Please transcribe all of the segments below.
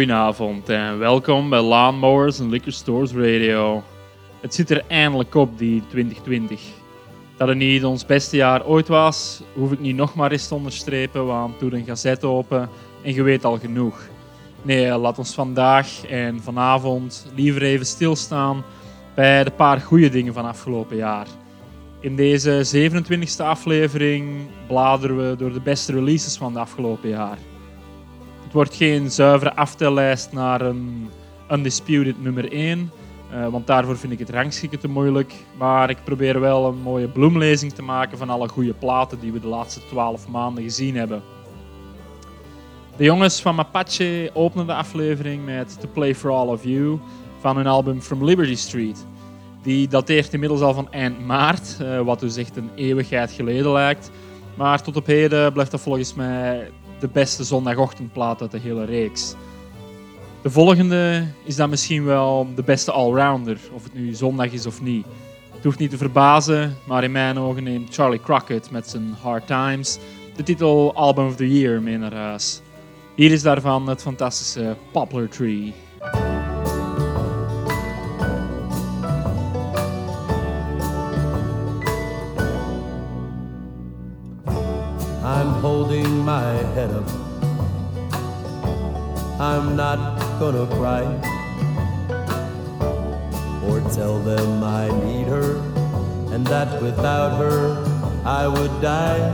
Goedenavond en welkom bij Lawnmowers and Liquor Stores Radio. Het zit er eindelijk op, die 2020. Dat het niet ons beste jaar ooit was, hoef ik niet nog maar eens te onderstrepen, want doe een gazet open en je weet al genoeg. Nee, laat ons vandaag en vanavond liever even stilstaan bij de paar goede dingen van afgelopen jaar. In deze 27e aflevering bladeren we door de beste releases van het afgelopen jaar. Het wordt geen zuivere aftellijst naar een undisputed nummer 1, eh, want daarvoor vind ik het rangschikken te moeilijk. Maar ik probeer wel een mooie bloemlezing te maken van alle goede platen die we de laatste 12 maanden gezien hebben. De jongens van Mapache openen de aflevering met To Play For All of You van hun album From Liberty Street. Die dateert inmiddels al van eind maart, eh, wat dus echt een eeuwigheid geleden lijkt. Maar tot op heden blijft dat volgens mij de beste zondagochtendplaat uit de hele reeks. De volgende is dan misschien wel de beste allrounder, of het nu zondag is of niet. Het hoeft niet te verbazen, maar in mijn ogen neemt Charlie Crockett met zijn Hard Times de titel Album of the Year mee naar huis. Hier is daarvan het fantastische Poplar Tree. I'm holding my head up. I'm not gonna cry or tell them I need her and that without her I would die.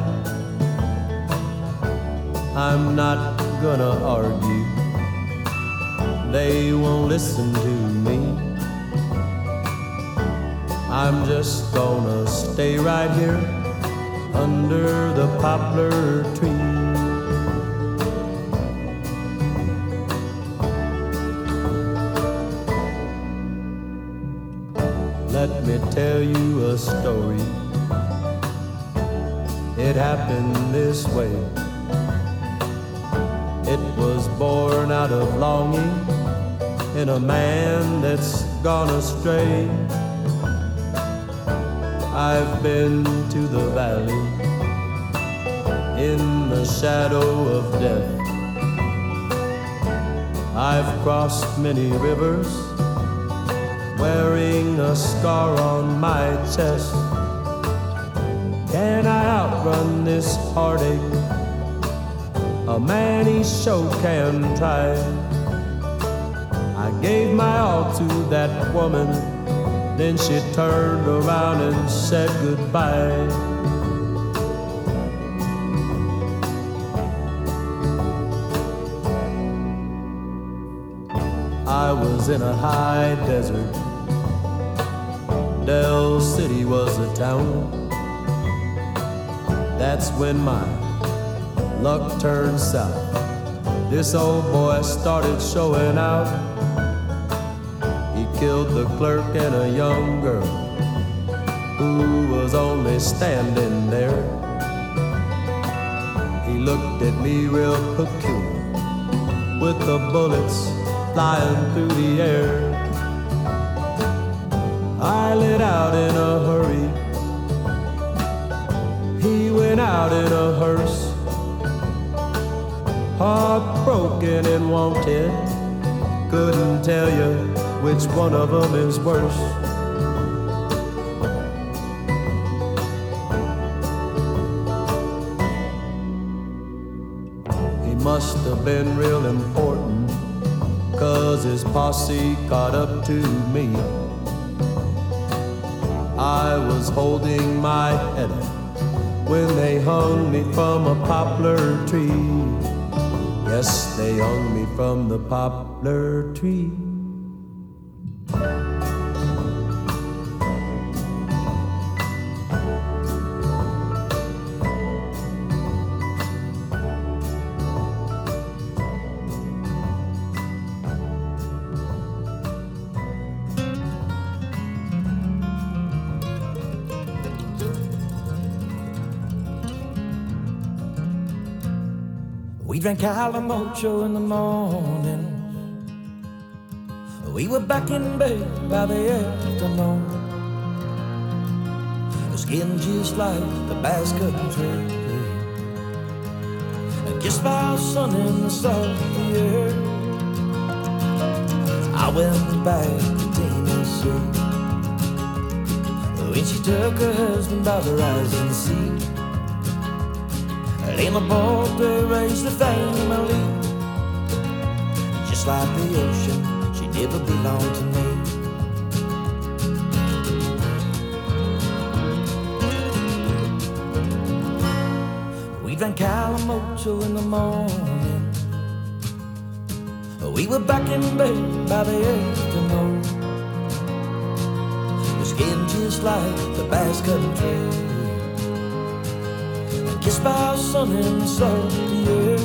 I'm not gonna argue, they won't listen to me. I'm just gonna stay right here under the poplar tree. Let me tell you a story. It happened this way. It was born out of longing in a man that's gone astray. I've been to the valley the shadow of death. I've crossed many rivers wearing a scar on my chest. Can I outrun this heartache? A man he sure can try. I gave my all to that woman, then she turned around and said goodbye. Was in a high desert. Dell City was a town. That's when my luck turned south. This old boy started showing out. He killed the clerk and a young girl who was only standing there. He looked at me real peculiar with the bullets flying through the air. I lit out in a hurry. He went out in a hearse. Heartbroken and wanted. Couldn't tell you which one of them is worse. He must have been real important, posse caught up to me. I was holding my head up when they hung me from a poplar tree. Yes, they hung me from the poplar tree. We drank Calimocho in the morning. We were back in bed by the afternoon. Skin just like the Basque Country. Kissed by the sun in the salty air. I went back to Tennessee. When she took her husband by the rising sea. In a boat they raised the family. Just like the ocean, she never belonged to me. We drank Calimocho in the morning. We were back in bed by the afternoon. The skin just like the Basque Country kissed by sun air.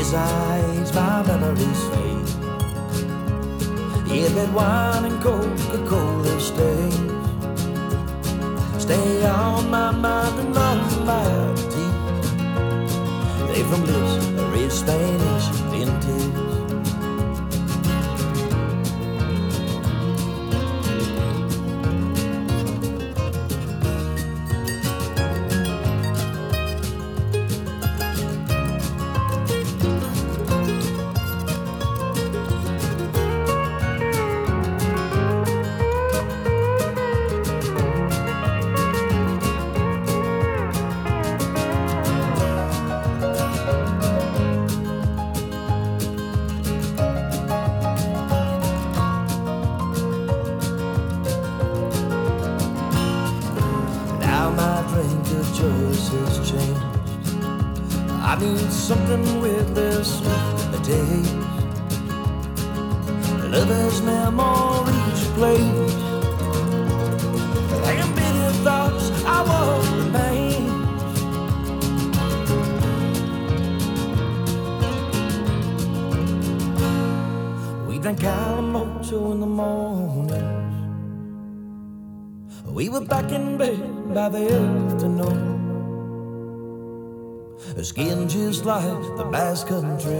As I age, my memories fade. Yeah, that wine and Coca-Cola stays. Stay on my mind and on my teeth. They from lips, a red Spanish the Basque Country.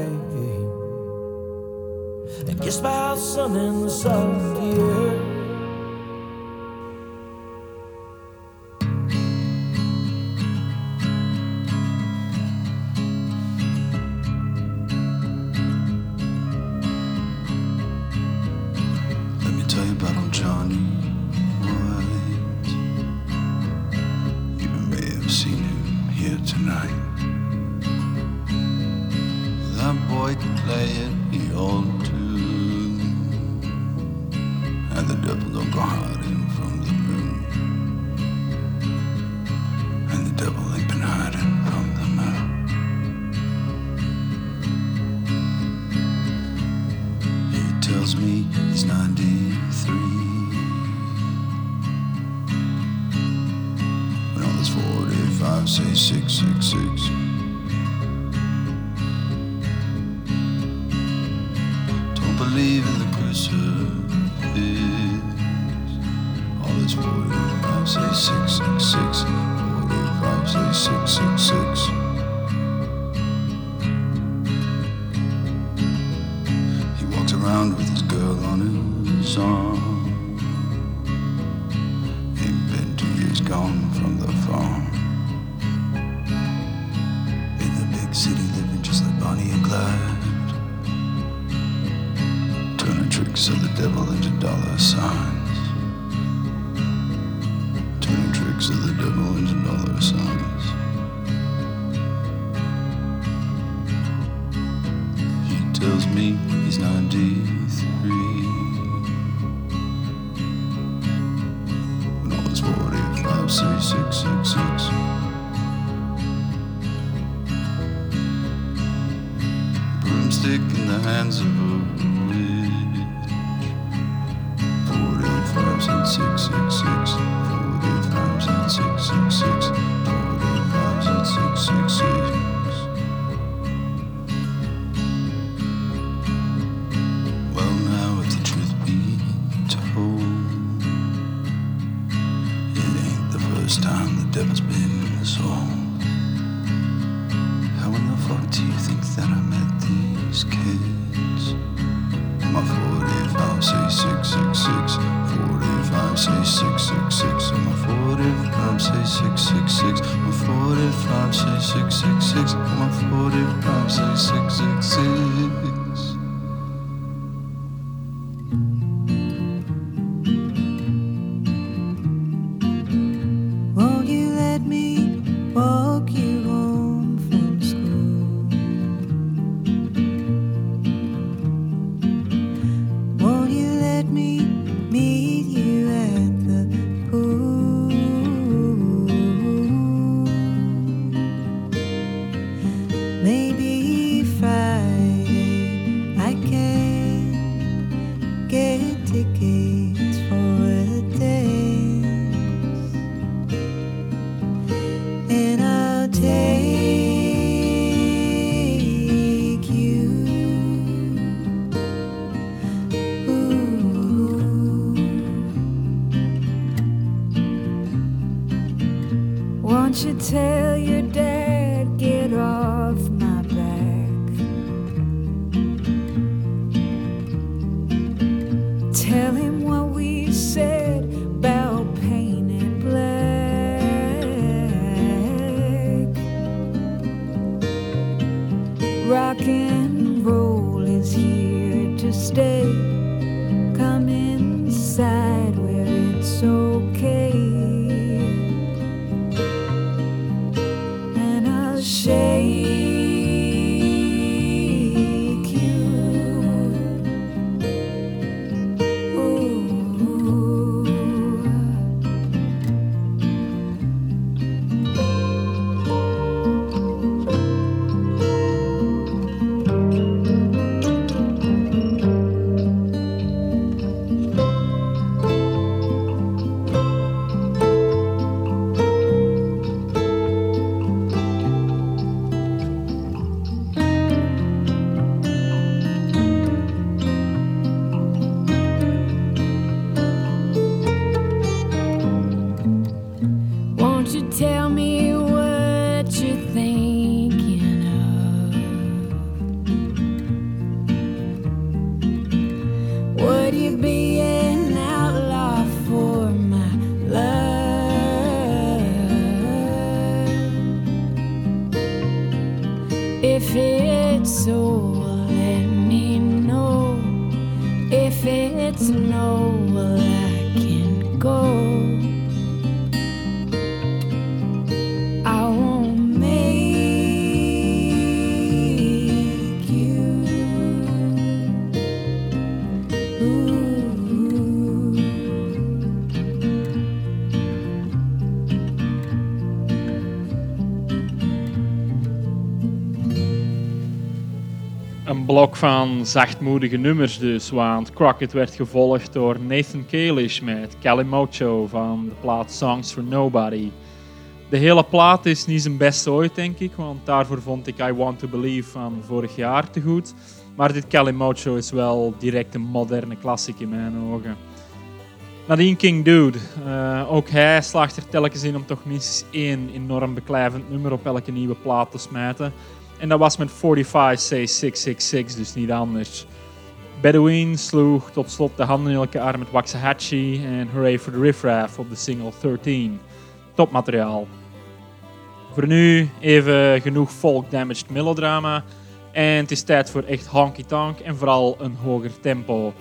Blok van zachtmoedige nummers dus, want Crockett werd gevolgd door Nathan Kalish met Calimocho van de plaat Songs for Nobody. De hele plaat is niet zijn beste ooit, denk ik, want daarvoor vond ik I Want to Believe van vorig jaar te goed. Maar dit Calimocho is wel direct een moderne klassiek in mijn ogen. Nadien King Dude. Eh, ook hij slaagt er telkens in om toch minstens één enorm beklijvend nummer op elke nieuwe plaat te smijten. En dat was met 45 Say 666, dus niet anders. Bedouin sloeg tot slot de handen in elkaar met Waxahachie en Hooray for the Riff Raff op de single 13. Topmateriaal. Voor nu even genoeg folk-damaged melodrama. En het is tijd voor echt honky-tonk en vooral een hoger tempo.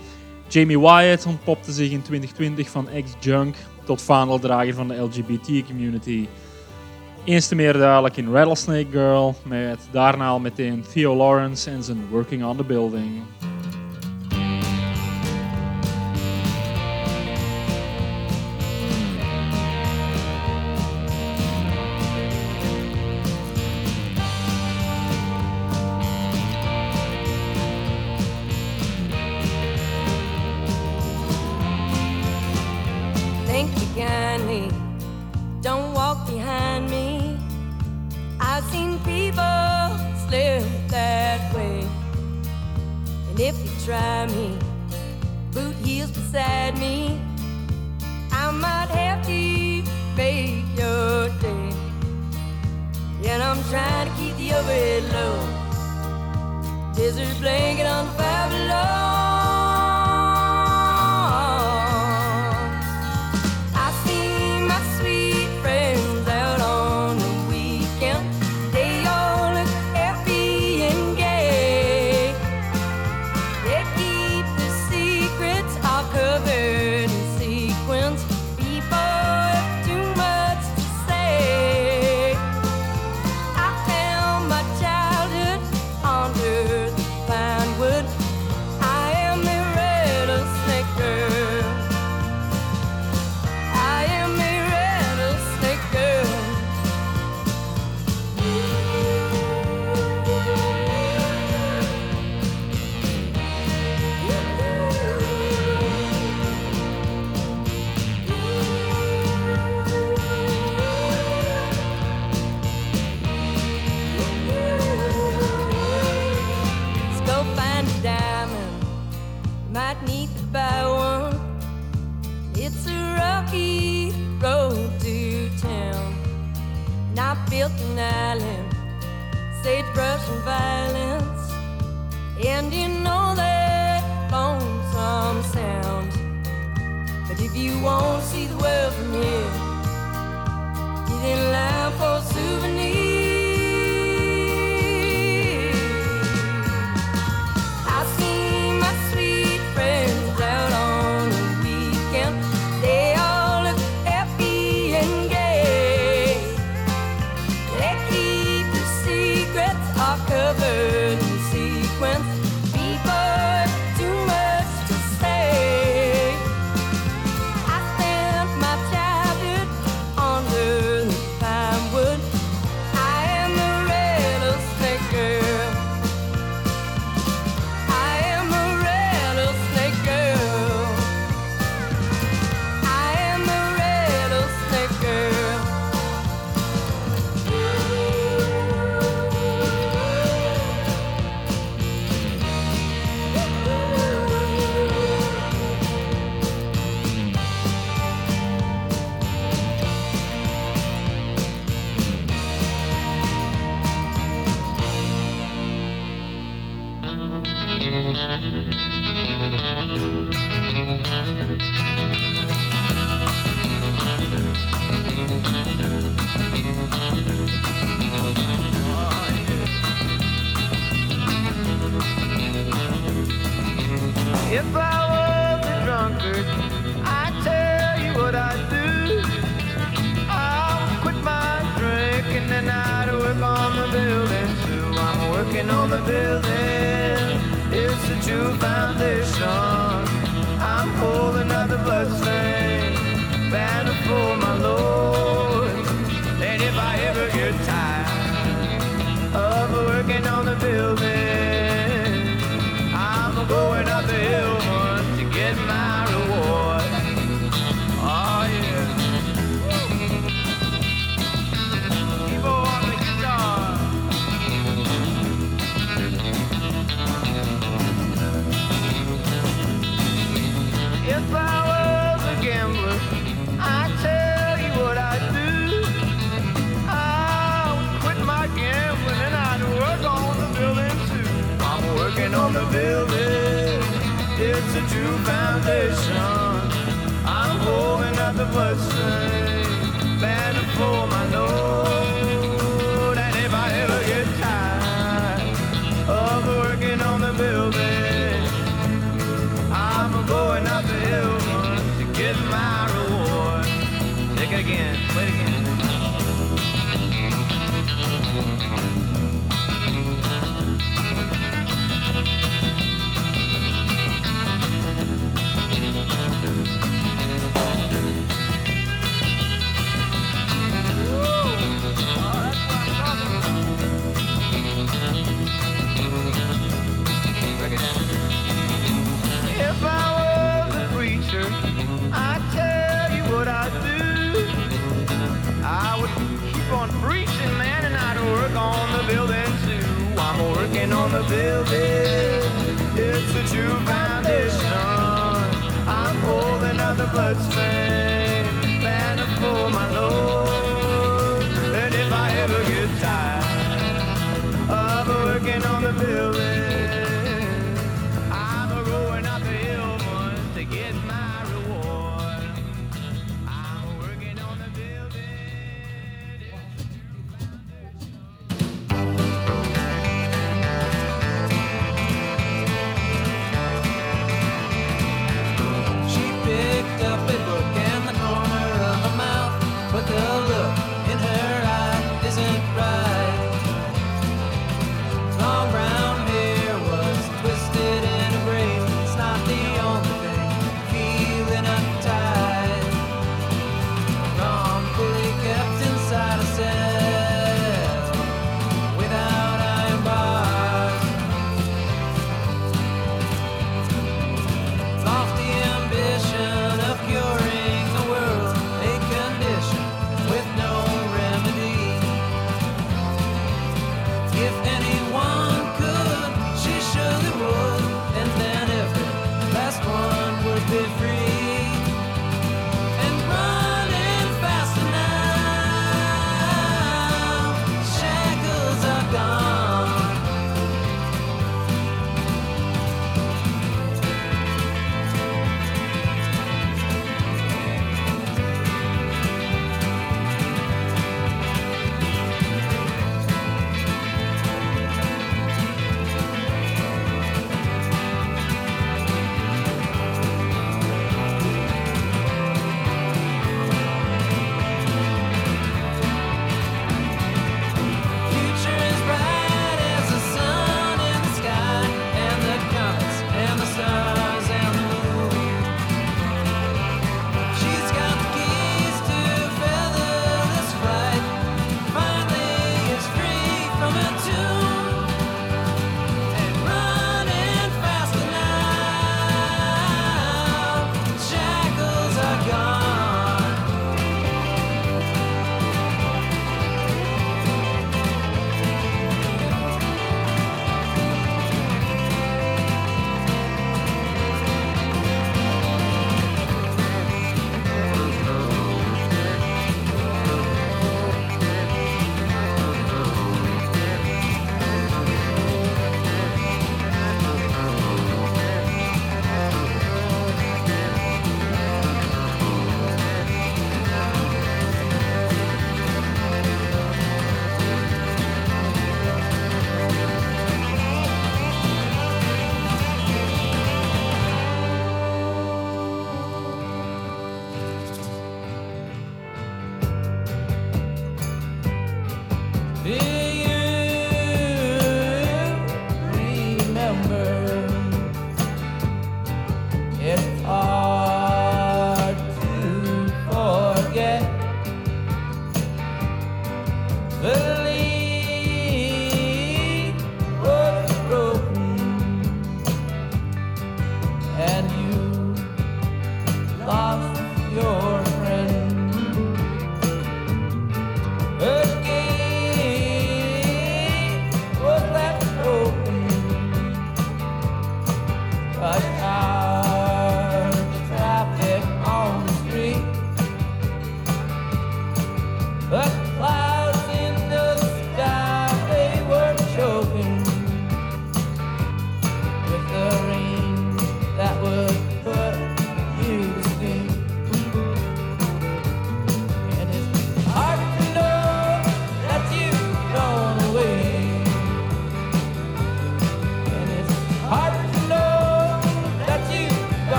Jamie Wyatt ontpopte zich in 2020 van ex-junk tot vaandeldrager van de LGBT-community. Eens te meer duidelijk in Rattlesnake Girl, met daarna al meteen Theo Lawrence en zijn Working on the Building.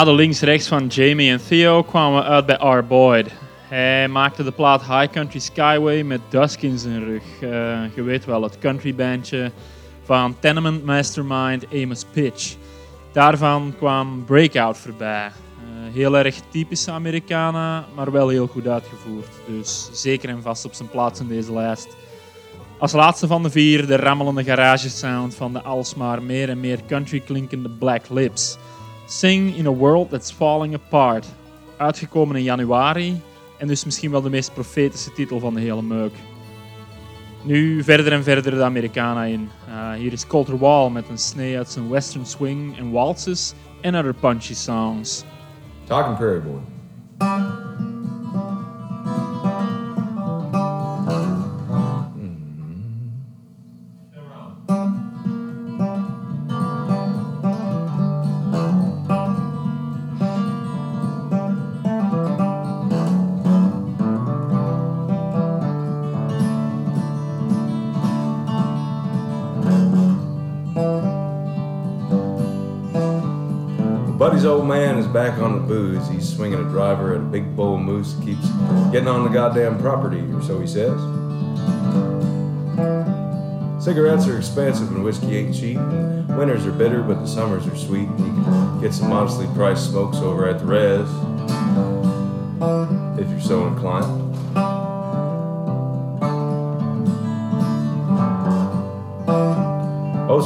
Na de links-rechts van Jamie en Theo kwamen we uit bij R. Boyd. Hij maakte de plaat High Country Skyway met Dusk in zijn rug. Eh, je weet wel, het countrybandje van Tenement Mastermind Amos Pitch. Daarvan kwam Breakout voorbij. Eh, heel erg typische Americana, maar wel heel goed uitgevoerd. Dus zeker en vast op zijn plaats in deze lijst. Als laatste van de vier de rammelende garagesound van de alsmaar meer en meer country klinkende Black Lips. Sing in a World That's Falling Apart. Uitgekomen in januari en dus misschien wel de meest profetische titel van de hele meuk. Nu verder en verder de Americana in. Uh, hier is Colter Wall met een snee uit zijn western swing en waltzes en other punchy songs. Talking Prairie Boy. Back on the booze. He's swinging a driver at a big bull moose. Keeps getting on the goddamn property, or so he says. Cigarettes are expensive and whiskey ain't cheap. Winters are bitter, but the summers are sweet. And you can get some modestly priced smokes over at the res, if you're so inclined.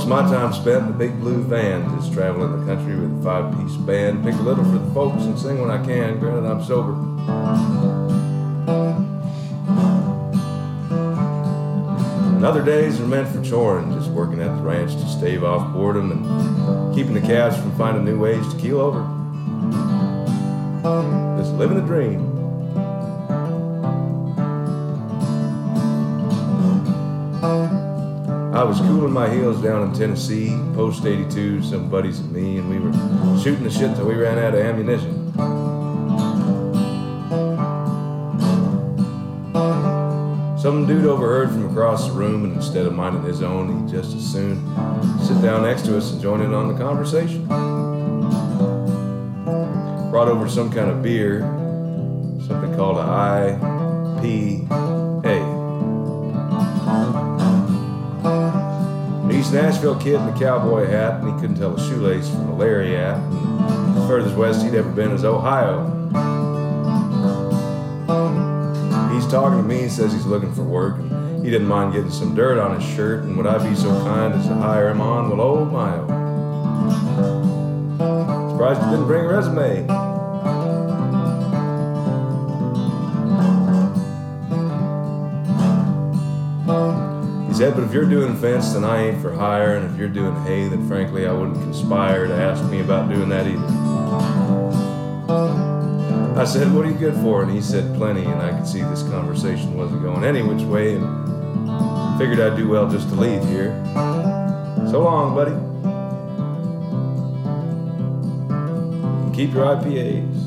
Most of my time spent in the big blue van, just traveling the country with a five-piece band. Pick a little for the folks and sing when I can. Granted, I'm sober. And other days are meant for choring, just working at the ranch to stave off boredom and keeping the calves from finding new ways to keel over. Just living the dream. I was cooling my heels down in Tennessee, post 82, some buddies and me, and we were shooting the shit till we ran out of ammunition. Some dude overheard from across the room, and instead of minding his own, he just as soon sit down next to us and join in on the conversation. Brought over some kind of beer, something called a IPA. Nashville kid in a cowboy hat, and he couldn't tell a shoelace from a lariat. The furthest west he'd ever been is Ohio. He's talking to me and says he's looking for work, and he didn't mind getting some dirt on his shirt. And would I be so kind as to hire him on? Well, oh my oh. Surprised he didn't bring a resume. Said, but if you're doing fence, then I ain't for hire, and if you're doing hay, then frankly I wouldn't conspire to ask me about doing that either. I said, what are you good for? And he said, plenty, and I could see this conversation wasn't going any which way, and figured I'd do well just to leave here. So long, buddy. Keep your IPAs.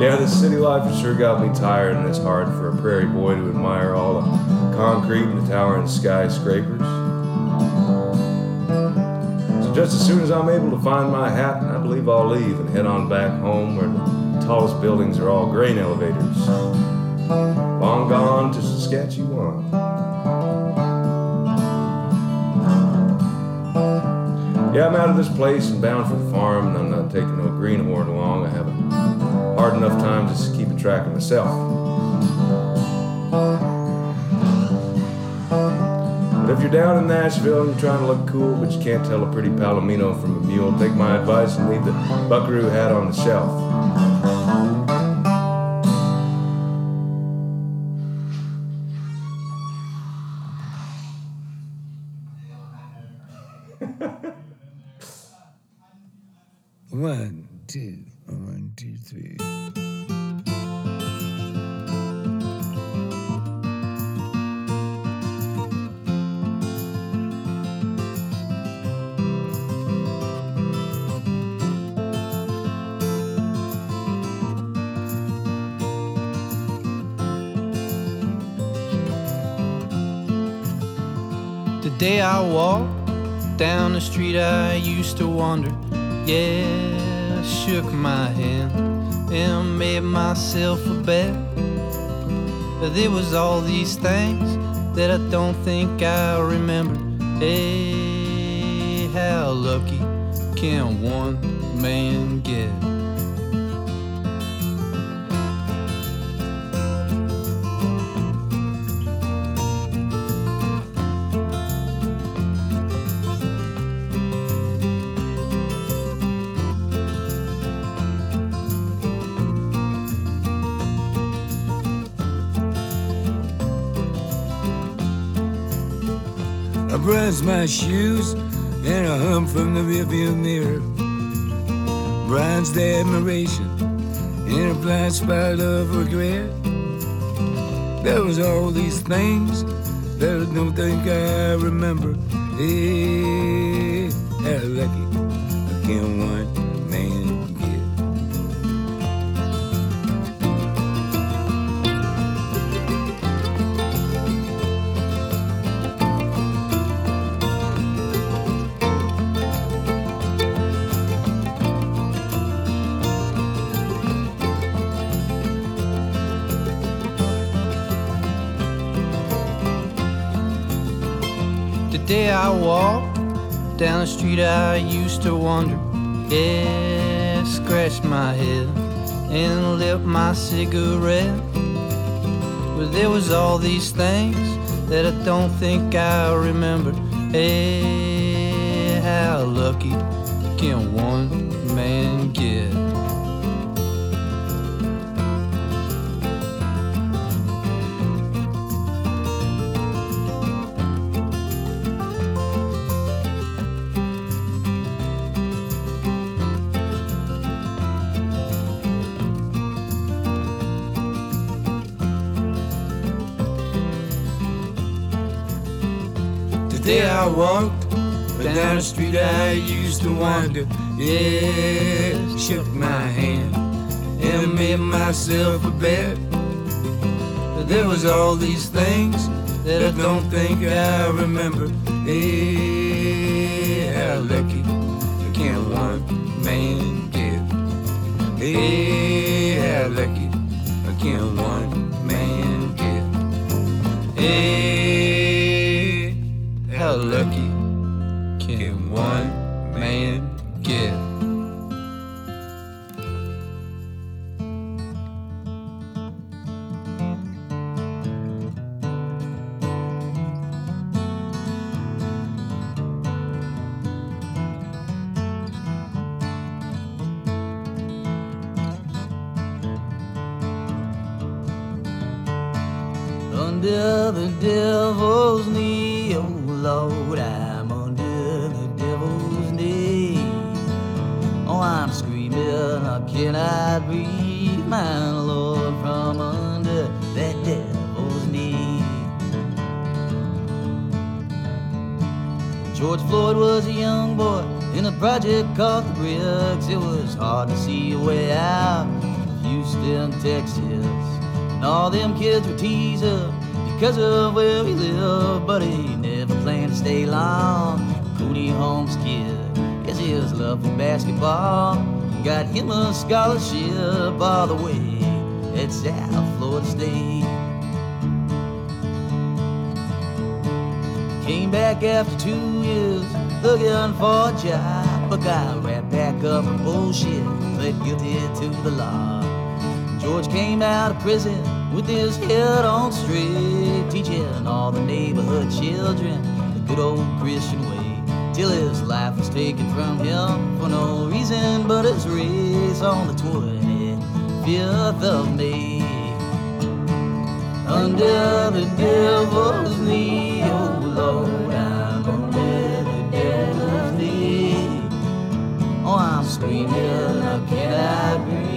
Yeah, the city life sure got me tired, and it's hard for a prairie boy to admire all the concrete and the towering skyscrapers. So just as soon as I'm able to find my hat, I believe I'll leave and head on back home where the tallest buildings are all grain elevators. Long gone to Saskatchewan. Yeah, I'm out of this place and bound for the farm, and I'm not taking no greenhorn along. I have a hard enough time just keeping track of myself. But if you're down in Nashville and you're trying to look cool, but you can't tell a pretty palomino from a mule, take my advice and leave the buckaroo hat on the shelf. Yeah, shook my hand and made myself a bet. But there was all these things that I don't think I remember. Hey, how lucky can one man get? My shoes and a hum from the rearview mirror. The admiration in a blind spot of regret. There was all these things that I don't think I remember. Hey, how lucky I can't man I used to wander, yeah, scratch my head and lit my cigarette. But there was all these things that I don't think I remember. Hey, how lucky can one Walked down the street I used to wander, yeah, shook my hand and made myself a bet. But there was all these things that I don't think I remember. Hey, how lucky can one man get? Hey, Under the devil's knee, oh Lord, I'm under the devil's knee. Oh, I'm screaming, I cannot breathe, my Lord, from under that devil's knee. George Floyd was a young boy in a project called the Bricks. It was hard to see a way out of Houston, Texas. And all them kids were teasing because of where he lived, but he never planned to stay long. Cuney Homes kid, yes, his love for basketball got him a scholarship all the way at South Florida State. Came back after two years looking for a job, but got right back up from bullshit, pled guilty to the law. George came out of prison with his head on straight, teaching all the neighborhood children the good old Christian way. Till his life was taken from him for no reason but his race on the 25th of May. Under the devil's knee, oh Lord, I'm under the devil's knee. Oh, I'm screaming, I cannot breathe,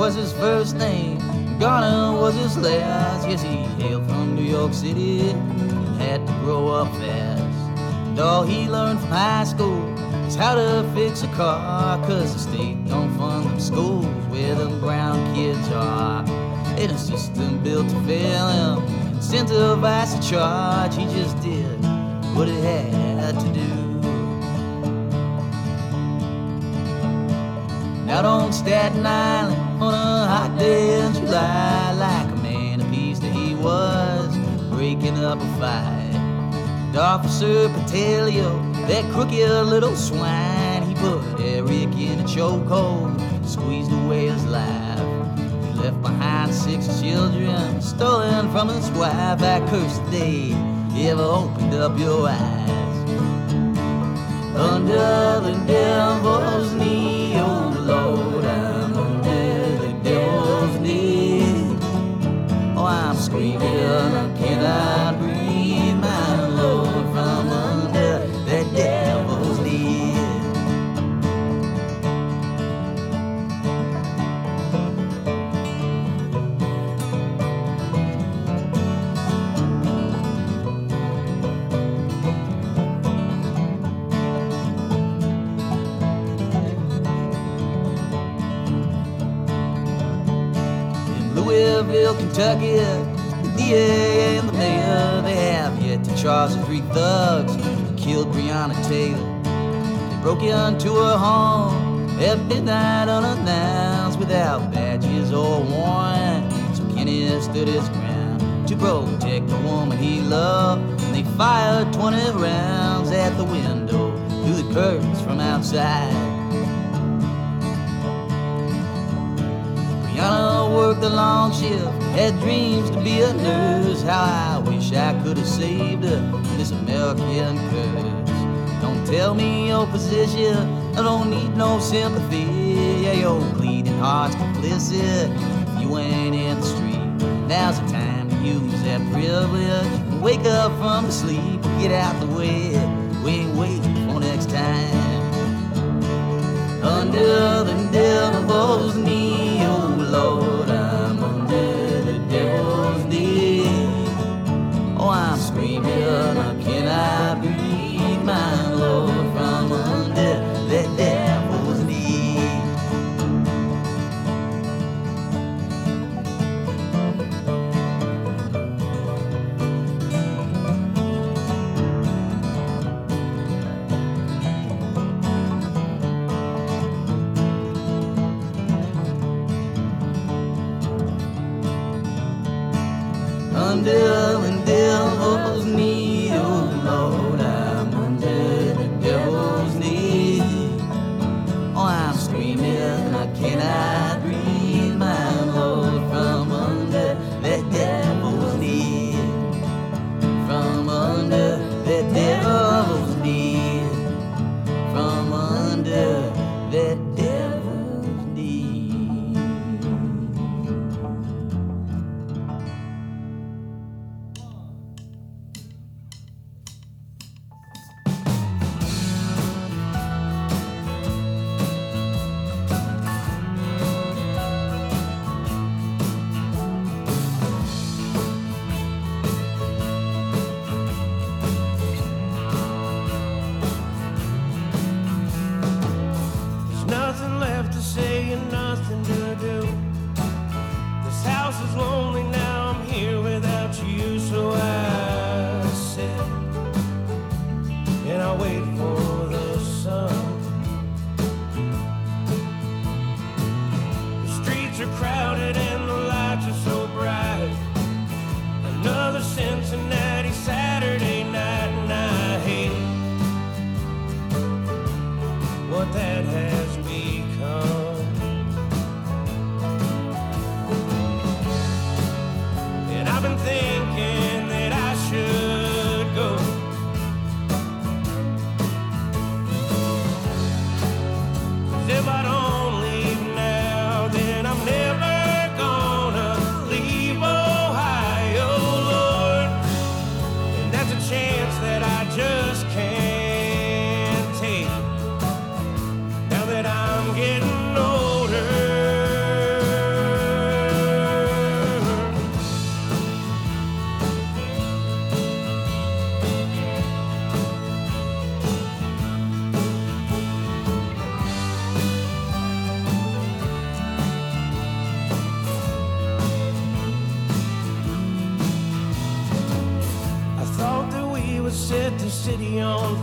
was his first name, Garner was his last. Yes, he hailed from New York City and had to grow up fast. And all he learned from high school is how to fix a car, cause the state don't fund them schools where them brown kids are. And a system built to fail him, sent to charge. He just did what he had to do. Out on Staten Island on a hot day in July, like a man peace that he was, breaking up a fight. And Officer Pantaleo, that crooked little swine, he put Eric in a chokehold, squeezed away his life. He left behind six children, stolen from his wife. I curse the day you ever opened up your eyes. Under the devil's knee, oh Lord, Screaming, I cannot Broke into her home at midnight unannounced without badges or warrant. So Kenny stood his ground to protect the woman he loved. And they fired 20 rounds at the window through the curtains from outside. Breonna worked the long shift, had dreams to be a nurse. How I wish I could have saved her this American curse. Tell me your position, I don't need no sympathy. Yeah, your bleeding heart's complicit. If you ain't in the street, now's the time to use that privilege. Wake up from the sleep, get out the way. We ain't waiting for next time under the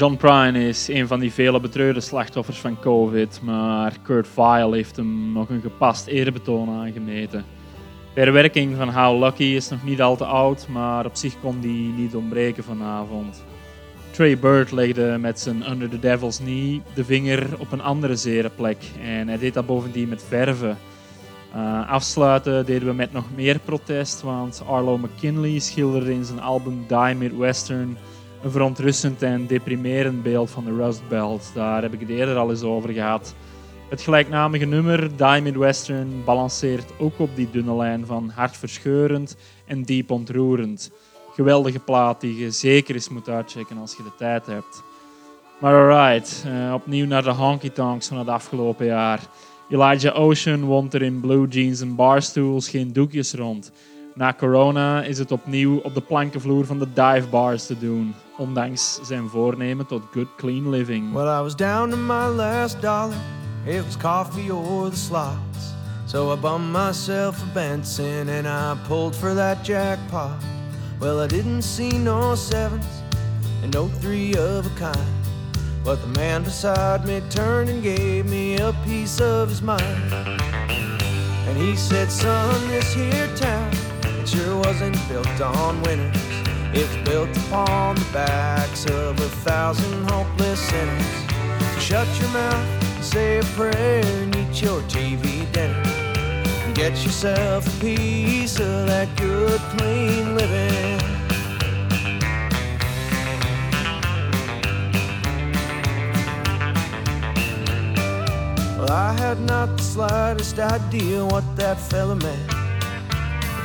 John Prine is een van die vele betreurde slachtoffers van COVID, maar Kurt Vile heeft hem nog een gepast eerbetoon aangemeten. De werking van How Lucky is nog niet al te oud, maar op zich kon die niet ontbreken vanavond. Trey Bird legde met zijn Under the Devil's Knee de vinger op een andere zere plek en hij deed dat bovendien met verven. Uh, afsluiten deden we met nog meer protest, want Arlo McKinley schilderde in zijn album Die Midwestern een verontrustend en deprimerend beeld van de Rust Belt. Daar heb ik het eerder al eens over gehad. Het gelijknamige nummer, Die Midwestern, balanceert ook op die dunne lijn van hartverscheurend en diep ontroerend. Geweldige plaat die je zeker eens moet uitchecken als je de tijd hebt. Maar alright, uh, opnieuw naar de honky tonks van het afgelopen jaar. Elijah Ocean wond er in blue jeans en barstools geen doekjes rond. Na corona is het opnieuw op de plankenvloer van de dive bars te doen, ondanks zijn voornemen tot good clean living. Well, I was down to my last dollar. It was coffee or the slots. So I bummed myself a Benson and I pulled for that jackpot. Well, I didn't see no sevens and no three of a kind. But the man beside me turned and gave me a piece of his mind. And he said, Son, this here town, it sure wasn't built on winners. It's built upon the backs of a thousand hopeless sinners. Shut your mouth say a prayer and eat your TV dinner. And get yourself a piece of that good, clean living. Well, I had not the slightest idea what that fella meant.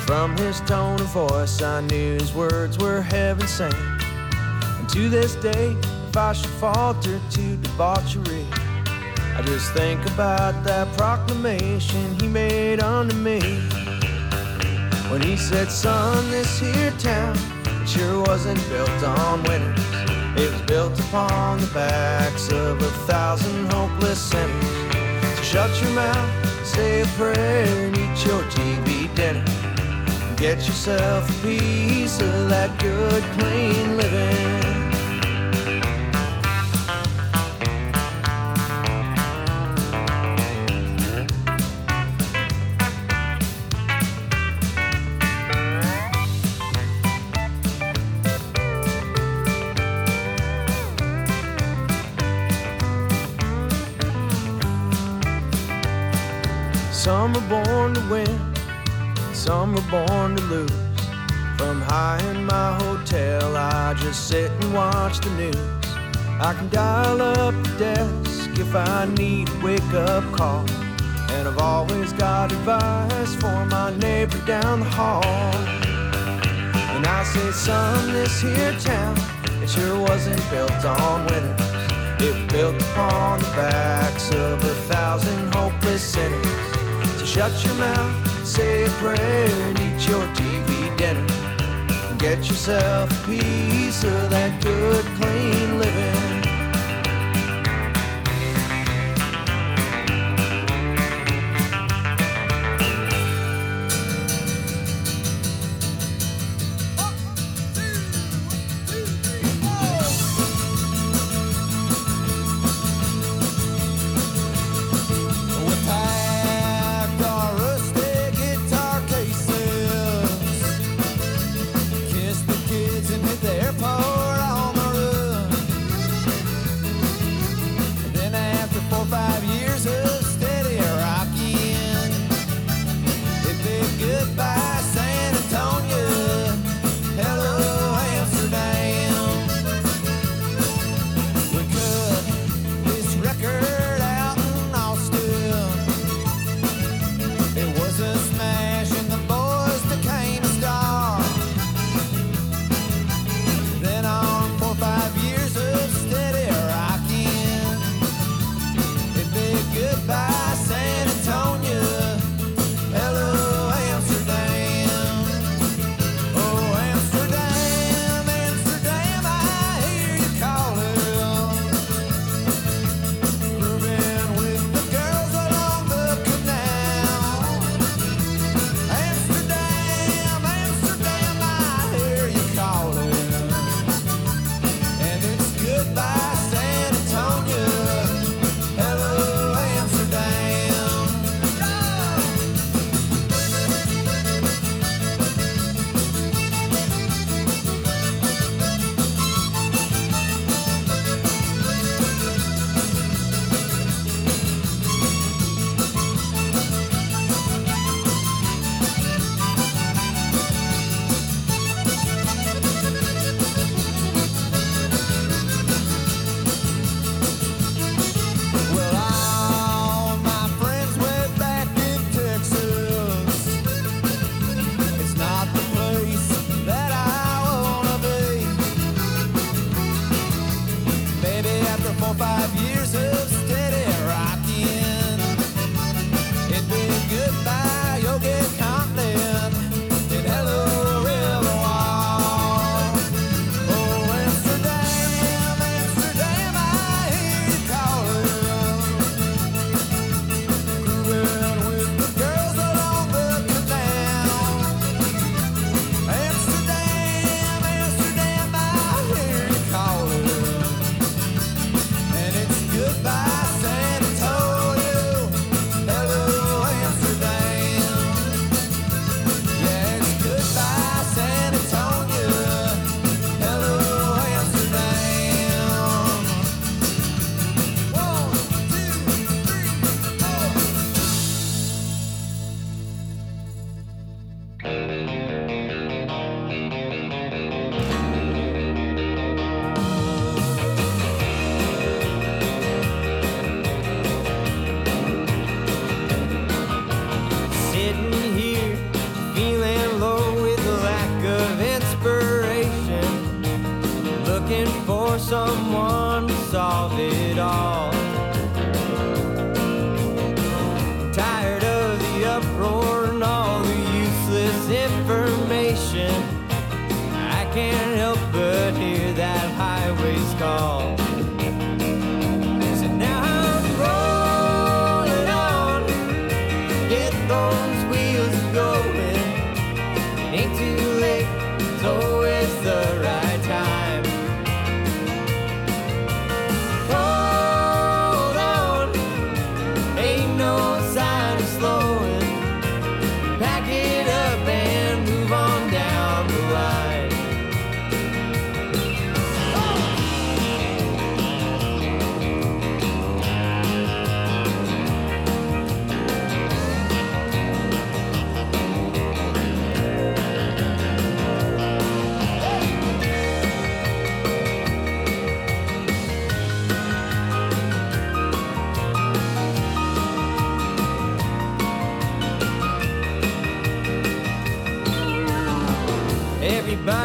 From his tone of voice, I knew his words were heaven sent. And to this day, if I should falter to debauchery, I just think about that proclamation he made unto me. When he said, Son, this here town, it sure wasn't built on winners. It was built upon the backs of a thousand hopeless sinners. So shut your mouth, say a prayer, and eat your TV dinner. Get yourself a piece of that good, clean living. Some were born to lose. From high in my hotel, I just sit and watch the news. I can dial up the desk if I need a wake up call. And I've always got advice for my neighbor down the hall. And I say, son, this here town, it sure wasn't built on winners. It built upon the backs of a thousand hopeless sinners. So shut your mouth say a prayer and eat your TV dinner. Get yourself a piece of that good, clean.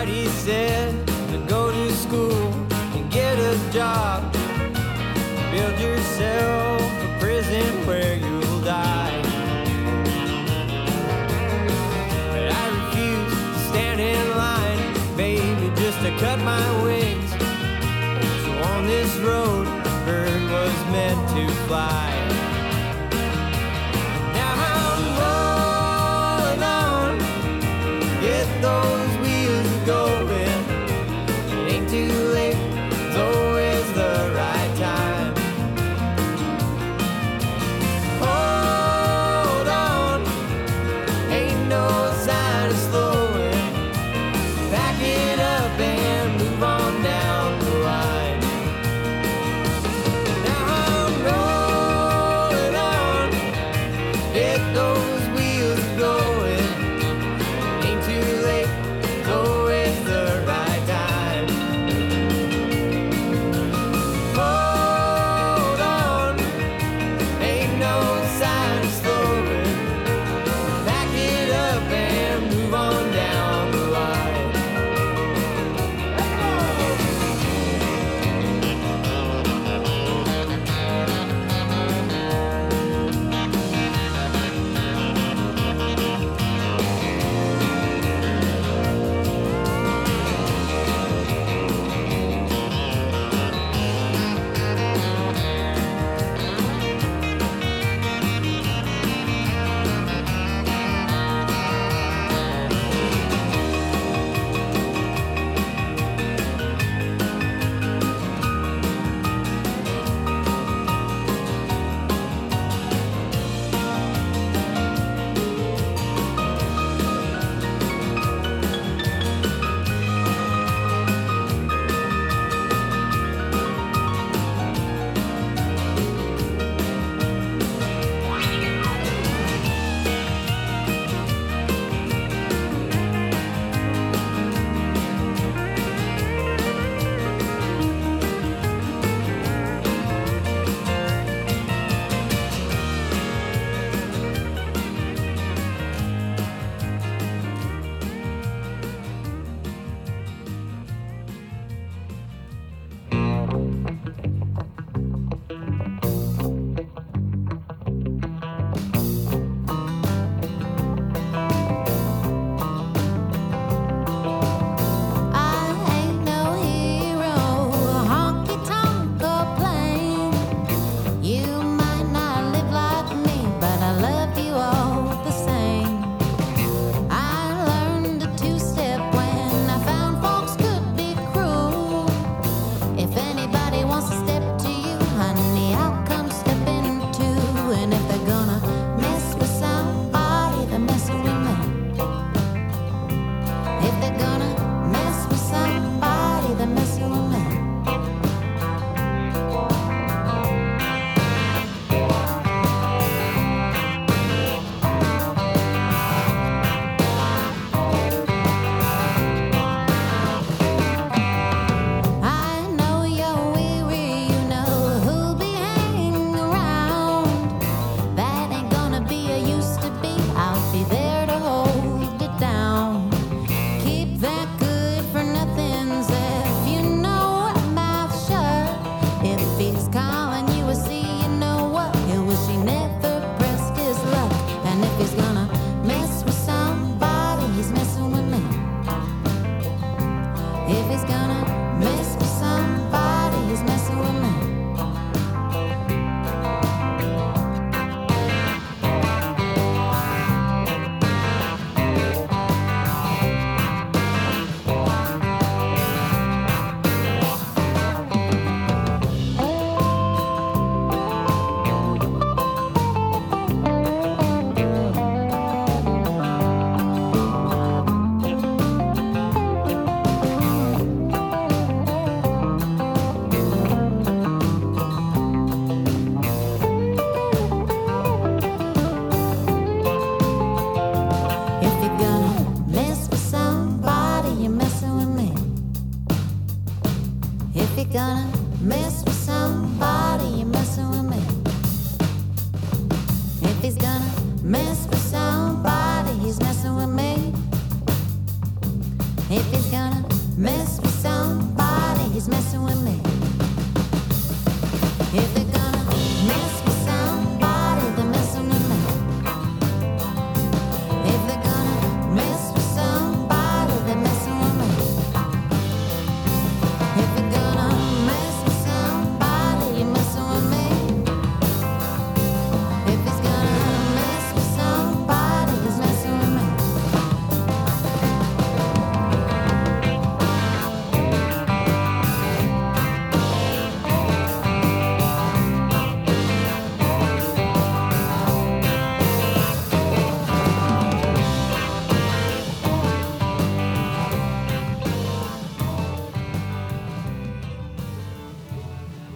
He said to go to school and get a job. Build yourself a prison where you'll die. But I refuse to stand in line, baby, just to cut my wings. So on this road, a bird was meant to fly.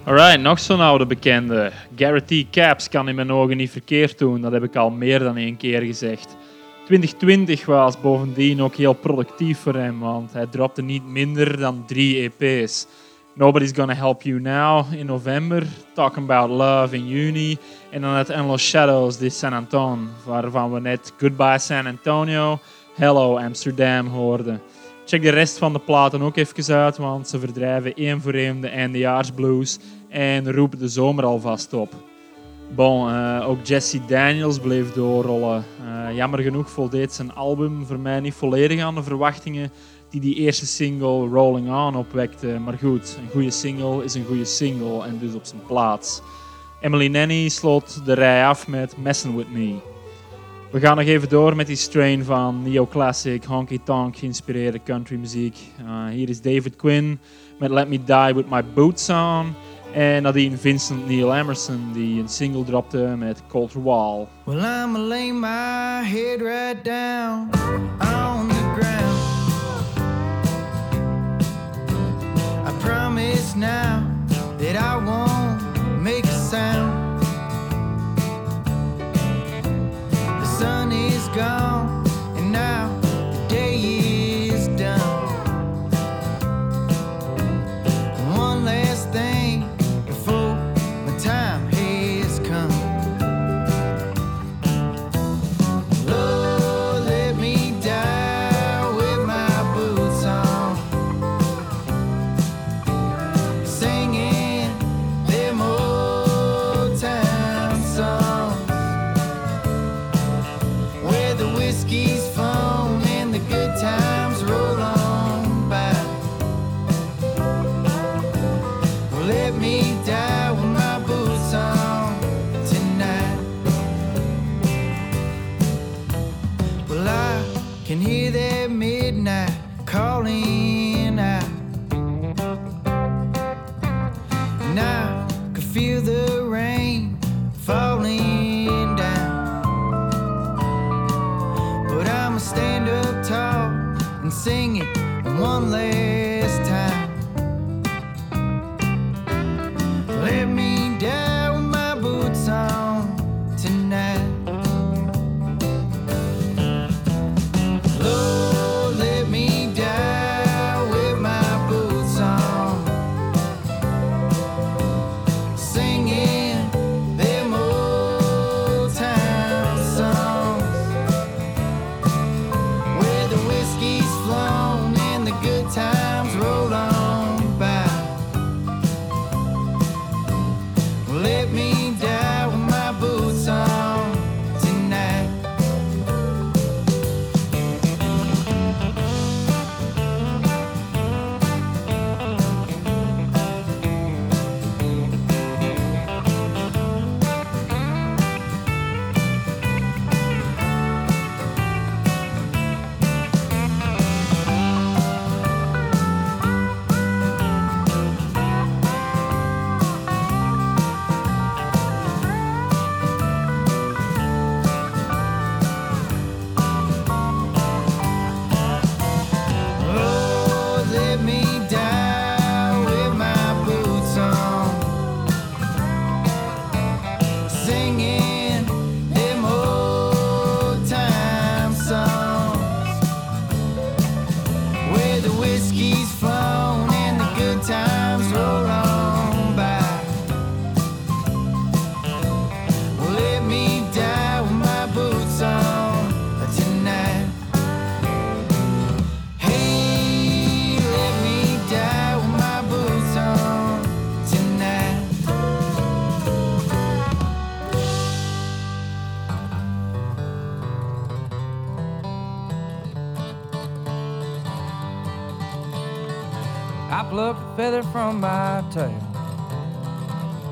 Alright, nog zo'n oude bekende. T. Caps kan in mijn ogen niet verkeerd doen, dat heb ik al meer dan één keer gezegd. 2020 was bovendien ook heel productief voor hem, want hij dropte niet minder dan drie EP's. Nobody's Gonna Help You Now in november, Talking About Love in juni en dan het Endless Shadows de San Anton, waarvan we net Goodbye San Antonio, Hello Amsterdam hoorden. Check de rest van de platen ook even uit, want ze verdrijven één voor één de eindejaarsblues en roepen de zomer alvast op. Bon, eh, ook Jesse Daniels bleef doorrollen. Uh, jammer genoeg voldeed zijn album voor mij niet volledig aan de verwachtingen die die eerste single Rolling On opwekte. Maar goed, een goede single is een goede single en dus op zijn plaats. Emily Nanny sloot de rij af met Messin' With Me. We gaan nog even door met die strain van neoclassic, honky-tonk geïnspireerde countrymuziek. Uh, hier is David Quinn met Let Me Die With My Boots On. En nadien Vincent Neil Emerson die een single dropte met Colter Wall. Well, I'ma lay my head right down on the ground. I promise now that I won't make a sound. The sun is gone, feather from my tail.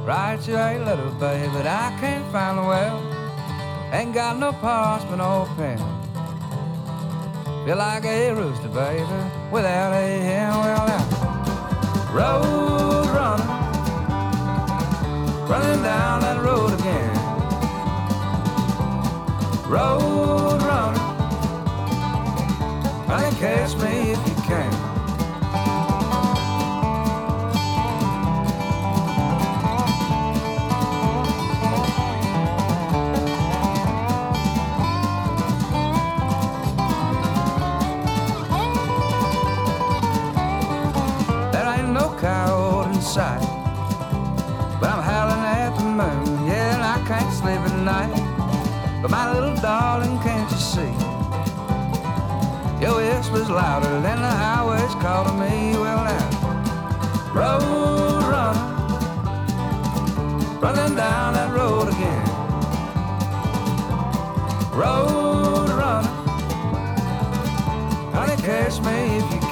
Right you ain't little babe, but I can't find the well. Ain't got no parchment or pen. Feel like a rooster, baby, without a hen. Well, now, road runner, running down that road again. Road try and catch me if you But my little darling, can't you see? Your whispers louder than the highway's calling me. Well, now, road runner, running down that road again. Road runner, honey, catch me if you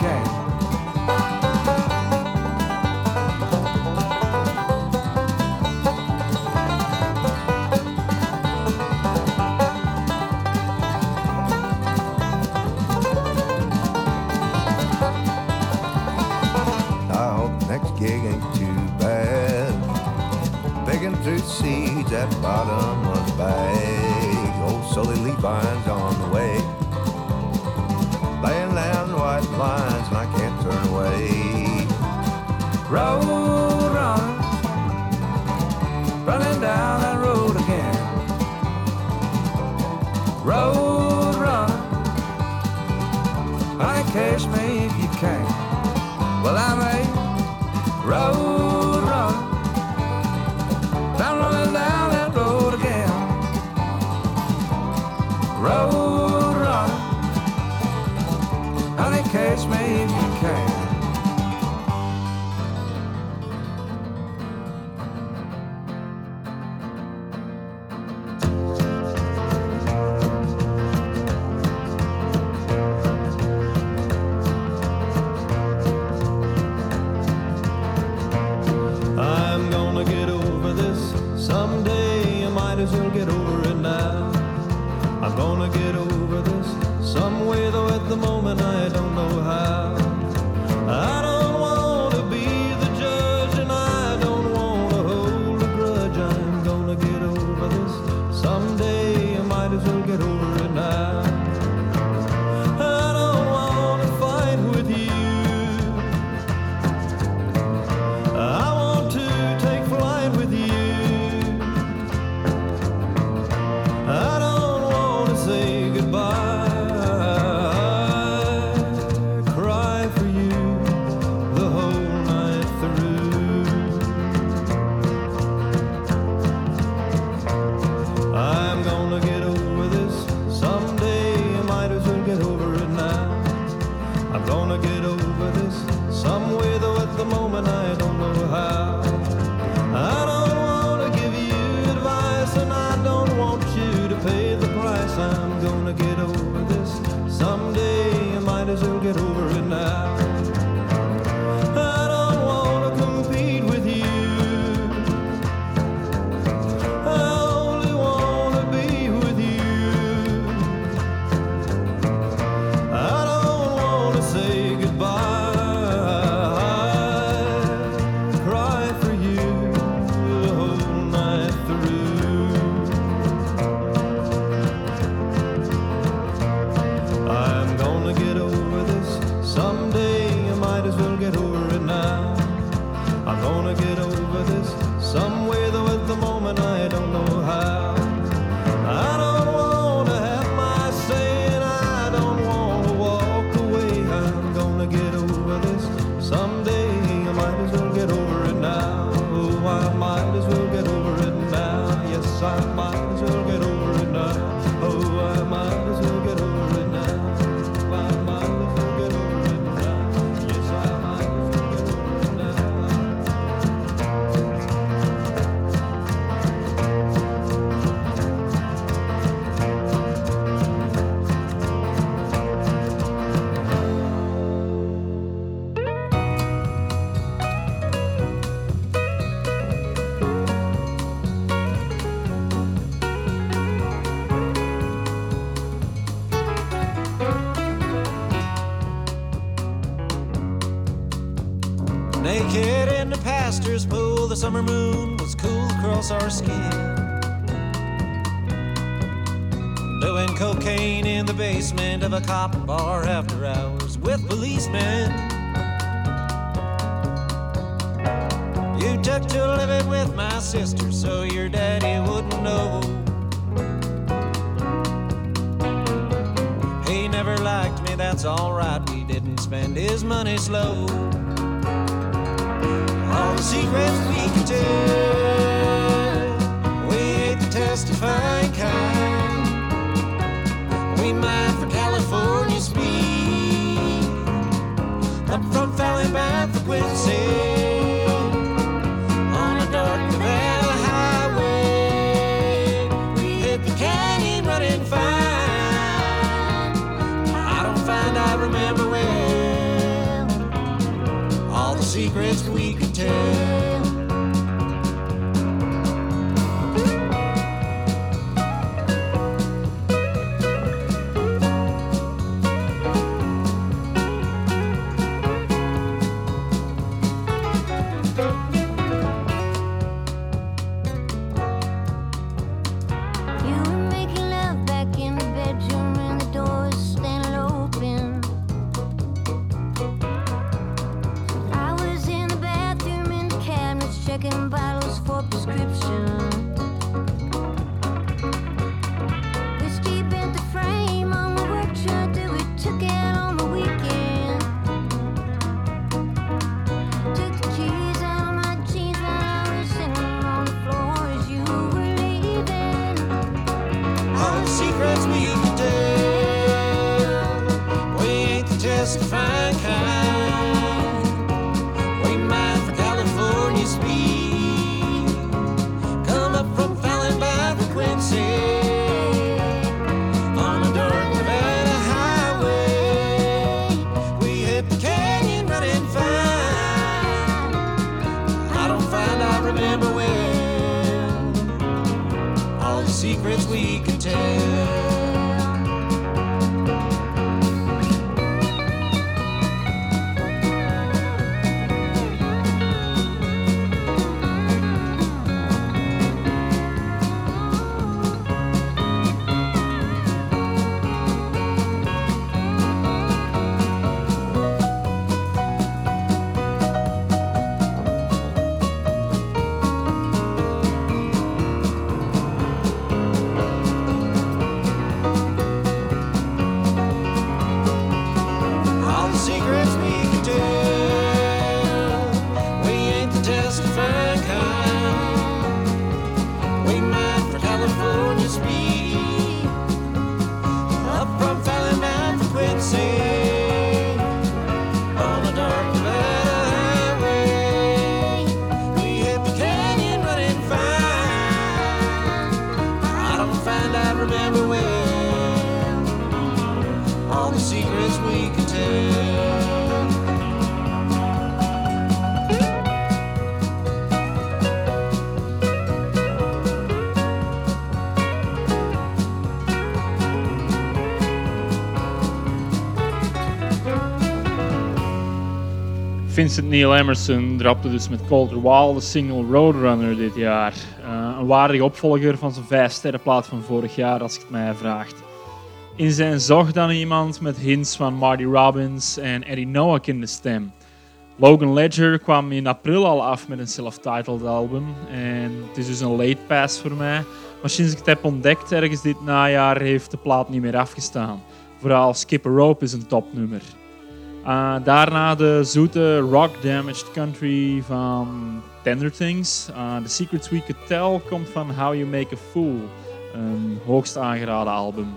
cop bar after hours with policemen. You took to living with my sister so your daddy wouldn't know. He never liked me, that's alright. We didn't spend his money slow. All the secrets we could tell. Secrets we could tell. Ain't the Vincent Neil Emerson drapte dus met Colter Wall de single Roadrunner dit jaar. Eh, een waardige opvolger van zijn vijf sterrenplaat van vorig jaar, als je het mij vraagt. In zijn zocht dan iemand met hints van Marty Robbins en Eddie Noack in de stem. Logan Ledger kwam in april al af met een self-titled album. En het is dus een late pass voor mij. Maar sinds ik het heb ontdekt ergens dit najaar heeft de plaat niet meer afgestaan. Vooral Skip a Rope is een topnummer. Uh, daarna de zoete rock damaged country van Tender Things. The Secrets We Could Tell komt van How You Make a Fool. Een hoogst aangeraden album.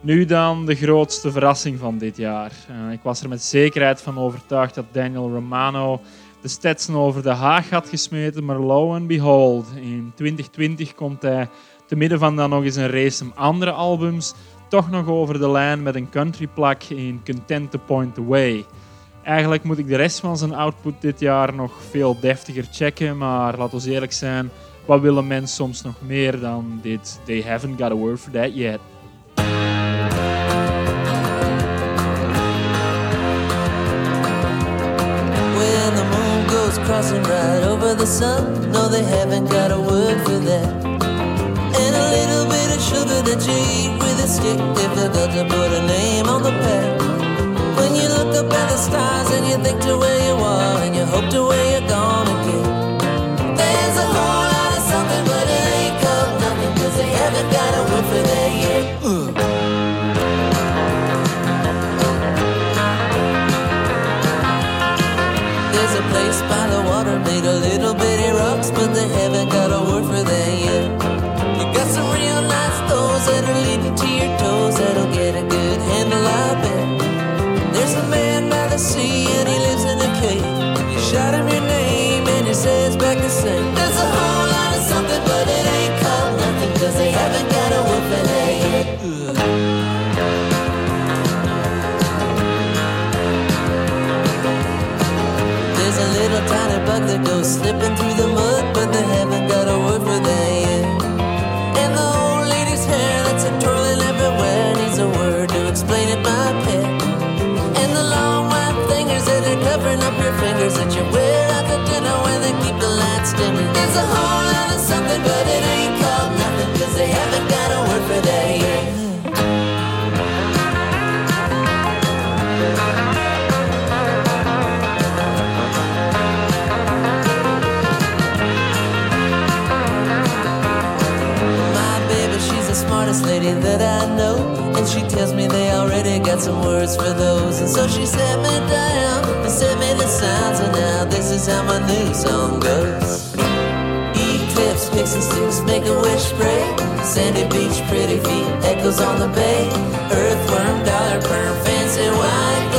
Nu dan de grootste verrassing van dit jaar. Uh, ik was er met zekerheid van overtuigd dat Daniel Romano de Stetson over de Haag had gesmeten, maar lo and behold, in 2020 komt hij te midden van dan nog eens een race andere albums toch nog over de lijn met een country plak in Content to Point Away. Eigenlijk moet ik de rest van zijn output dit jaar nog veel deftiger checken, maar laten we eerlijk zijn, wat willen mensen soms nog meer dan dit? They haven't got a word for that yet. When the moon goes over the sun, no, they haven't got a word for that. And a little bit of sugar that you stick, difficult to put a name on the pack. When you look up at the stars and you think to where you are and you hope to where slipping through the mud, but they haven't got a word for that yet. And the old lady's hair that's a twirling everywhere needs a word to explain it, my pet. And the long white fingers that are covering up your fingers that you wear at the dinner when they keep the lights dimming. There's a whole lot of something, but it got some words for those. And so she set me down and sent me the sounds. And now this is how my new song goes. Eclipse, and sticks, make a wish spray. Sandy beach, pretty feet, echoes on the bay. Earthworm, dollar perm, fancy white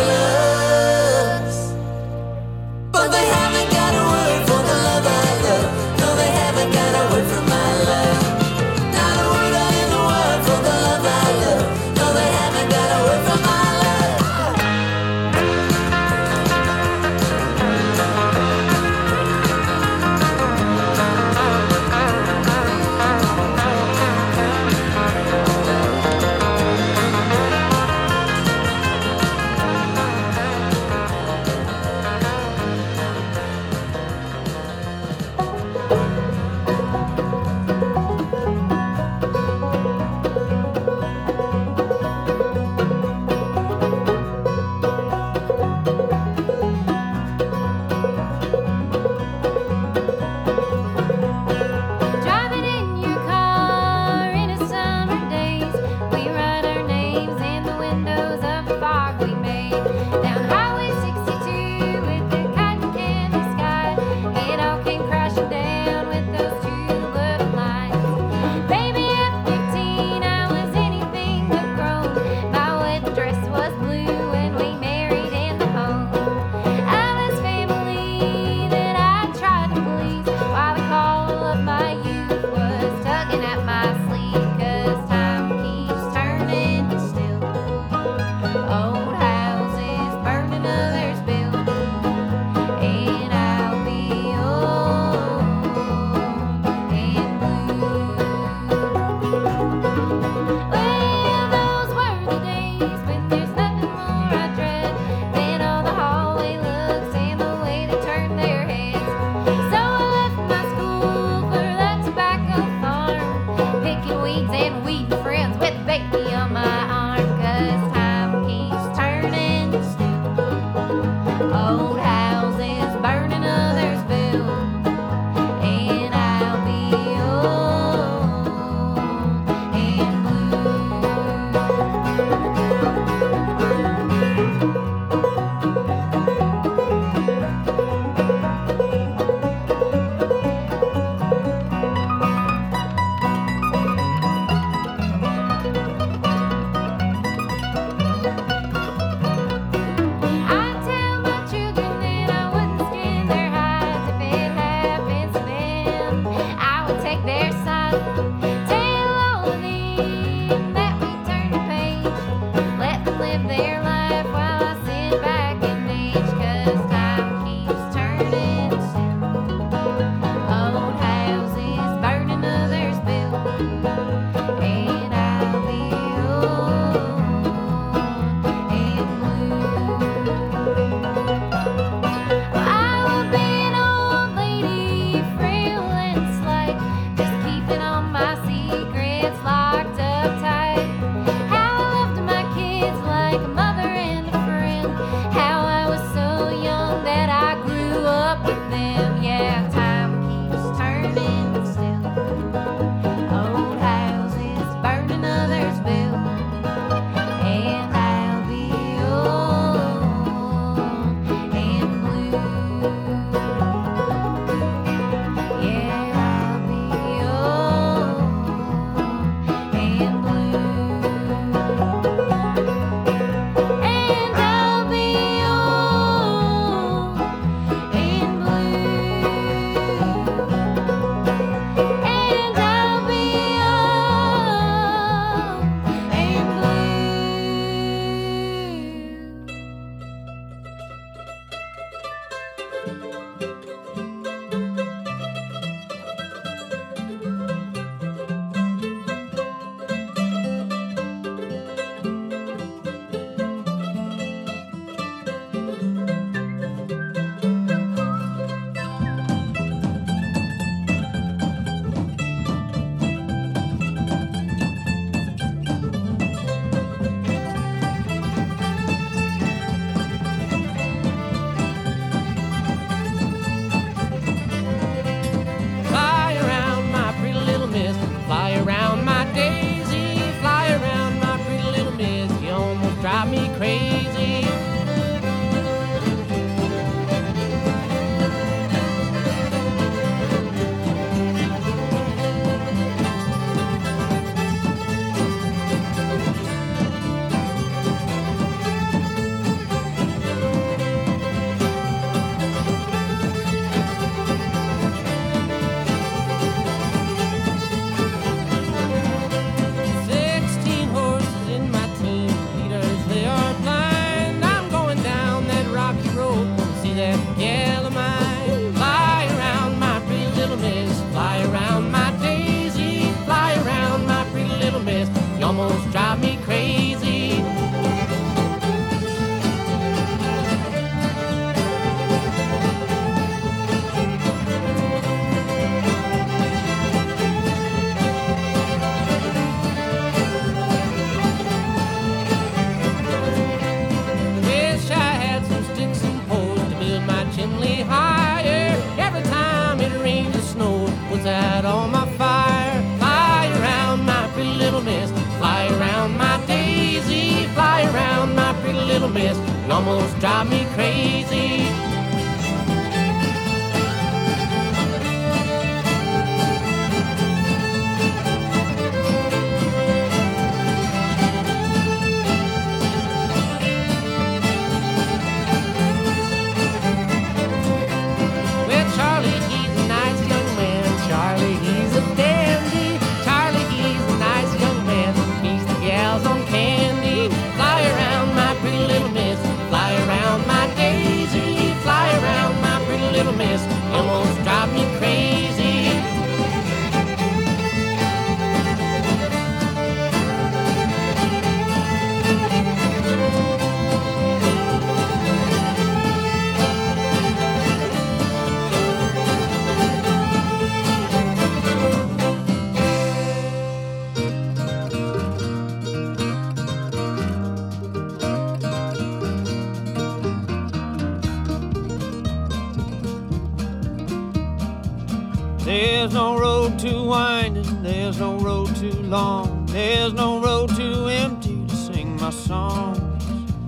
no road too long, there's no road too empty to sing my songs,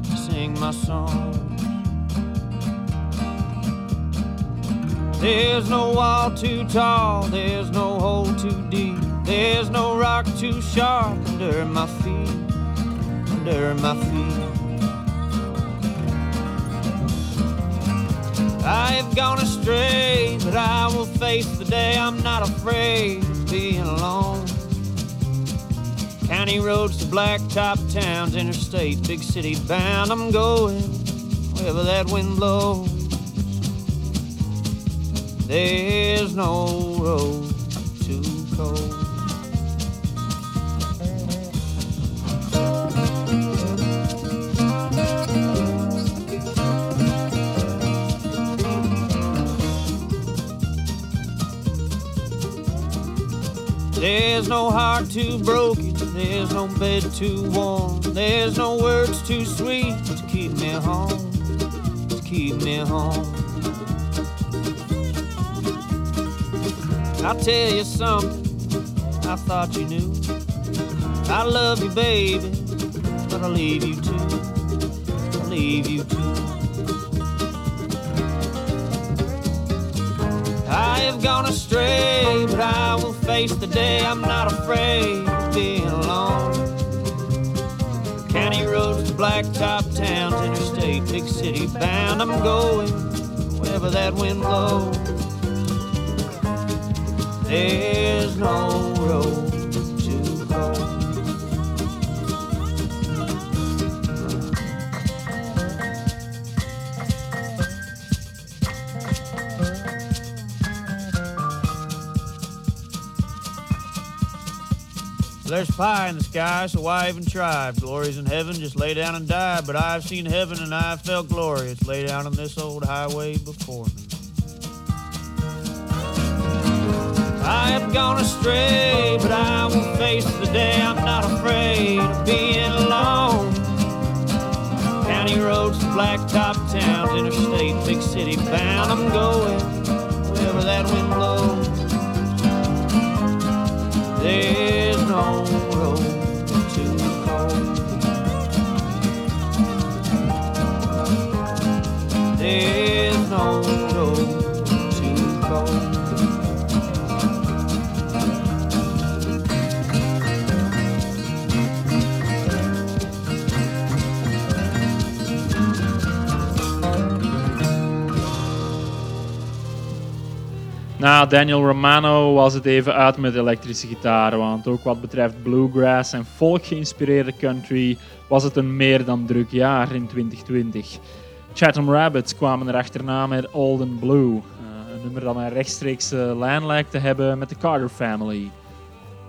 to sing my songs. There's no wall too tall, there's no hole too deep, there's no rock too sharp under my feet, under my feet. I've gone astray, but I will face the day. I'm not afraid of being alone. County roads to blacktop towns, interstate, big city bound. I'm going wherever that wind blows. There's no road too cold. There's no heart too broken, there's no bed too warm, there's no words too sweet to keep me home, to keep me home. I'll tell you something I thought you knew. I love you, baby, but I'll leave you too. I'll leave you too. I have gone astray, but I will face the day. I'm not afraid being alone. County roads to blacktop towns, interstate, big city bound. I'm going wherever that wind blows. There's no road There's pie in the sky, so why even try? If glory's in heaven, just lay down and die. But I've seen heaven and I've felt glorious. Lay down on this old highway before me. I have gone astray, but I will face the day. I'm not afraid of being alone. County roads to blacktop towns, interstate, big city bound. I'm going wherever that wind blows. Na Daniel Romano was het even uit met elektrische gitaren, want ook wat betreft bluegrass en folk geïnspireerde country was het een meer dan druk jaar in 2020. Chatham Rabbits kwamen er achterna met Old and Blue, eh, een nummer dat een rechtstreekse lijn lijkt te hebben met de Carter Family.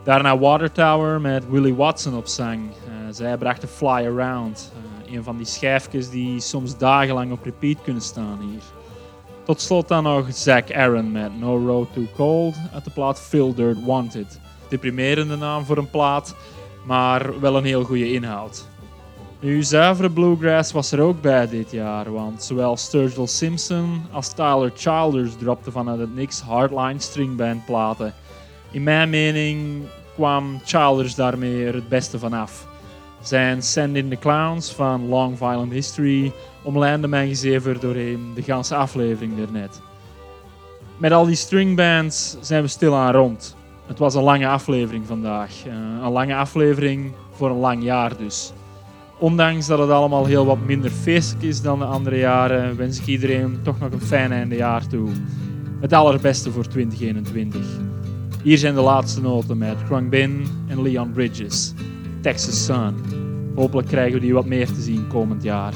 Daarna Water Tower met Willie Watson op zang. Eh, zij brachten Fly Around, eh, een van die schijfjes die soms dagenlang op repeat kunnen staan hier. Tot slot dan nog Zack Aaron met No Road Too Cold uit de plaat Phil Dirt Wanted. Deprimerende naam voor een plaat, maar wel een heel goede inhoud. Nu, zuivere bluegrass was er ook bij dit jaar, want zowel Sturgill Simpson als Tyler Childers dropten vanuit het niks hardline stringband platen. In mijn mening kwam Childers daarmee het beste vanaf. zijn Send in the Clowns van Long Violent History omlijnde mijn gezever doorheen de ganse aflevering daarnet. Met al die stringbands zijn we stilaan rond. Het was een lange aflevering vandaag. Eh, een lange aflevering voor een lang jaar dus. Ondanks dat het allemaal heel wat minder feestelijk is dan de andere jaren, wens ik iedereen toch nog een fijn eindejaar toe. Het allerbeste voor 2021. Hier zijn de laatste noten met Krung Bin en Leon Bridges. Texas Sun. Hopelijk krijgen we die wat meer te zien komend jaar.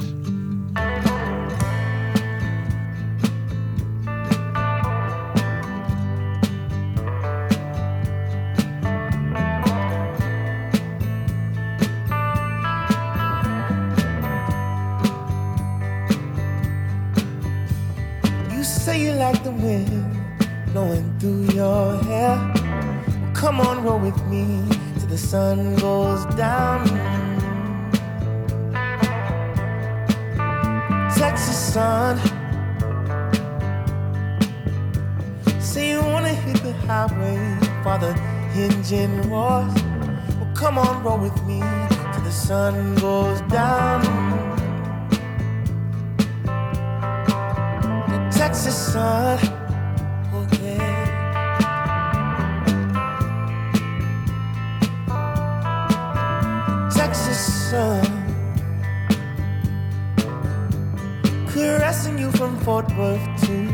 Caressing you from Fort Worth to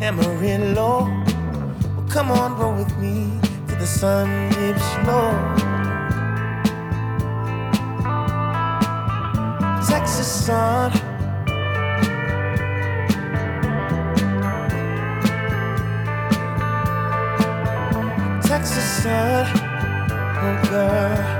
Amarillo. Well, come on, roll with me to the sun dips low. Texas sun. Texas sun, oh girl.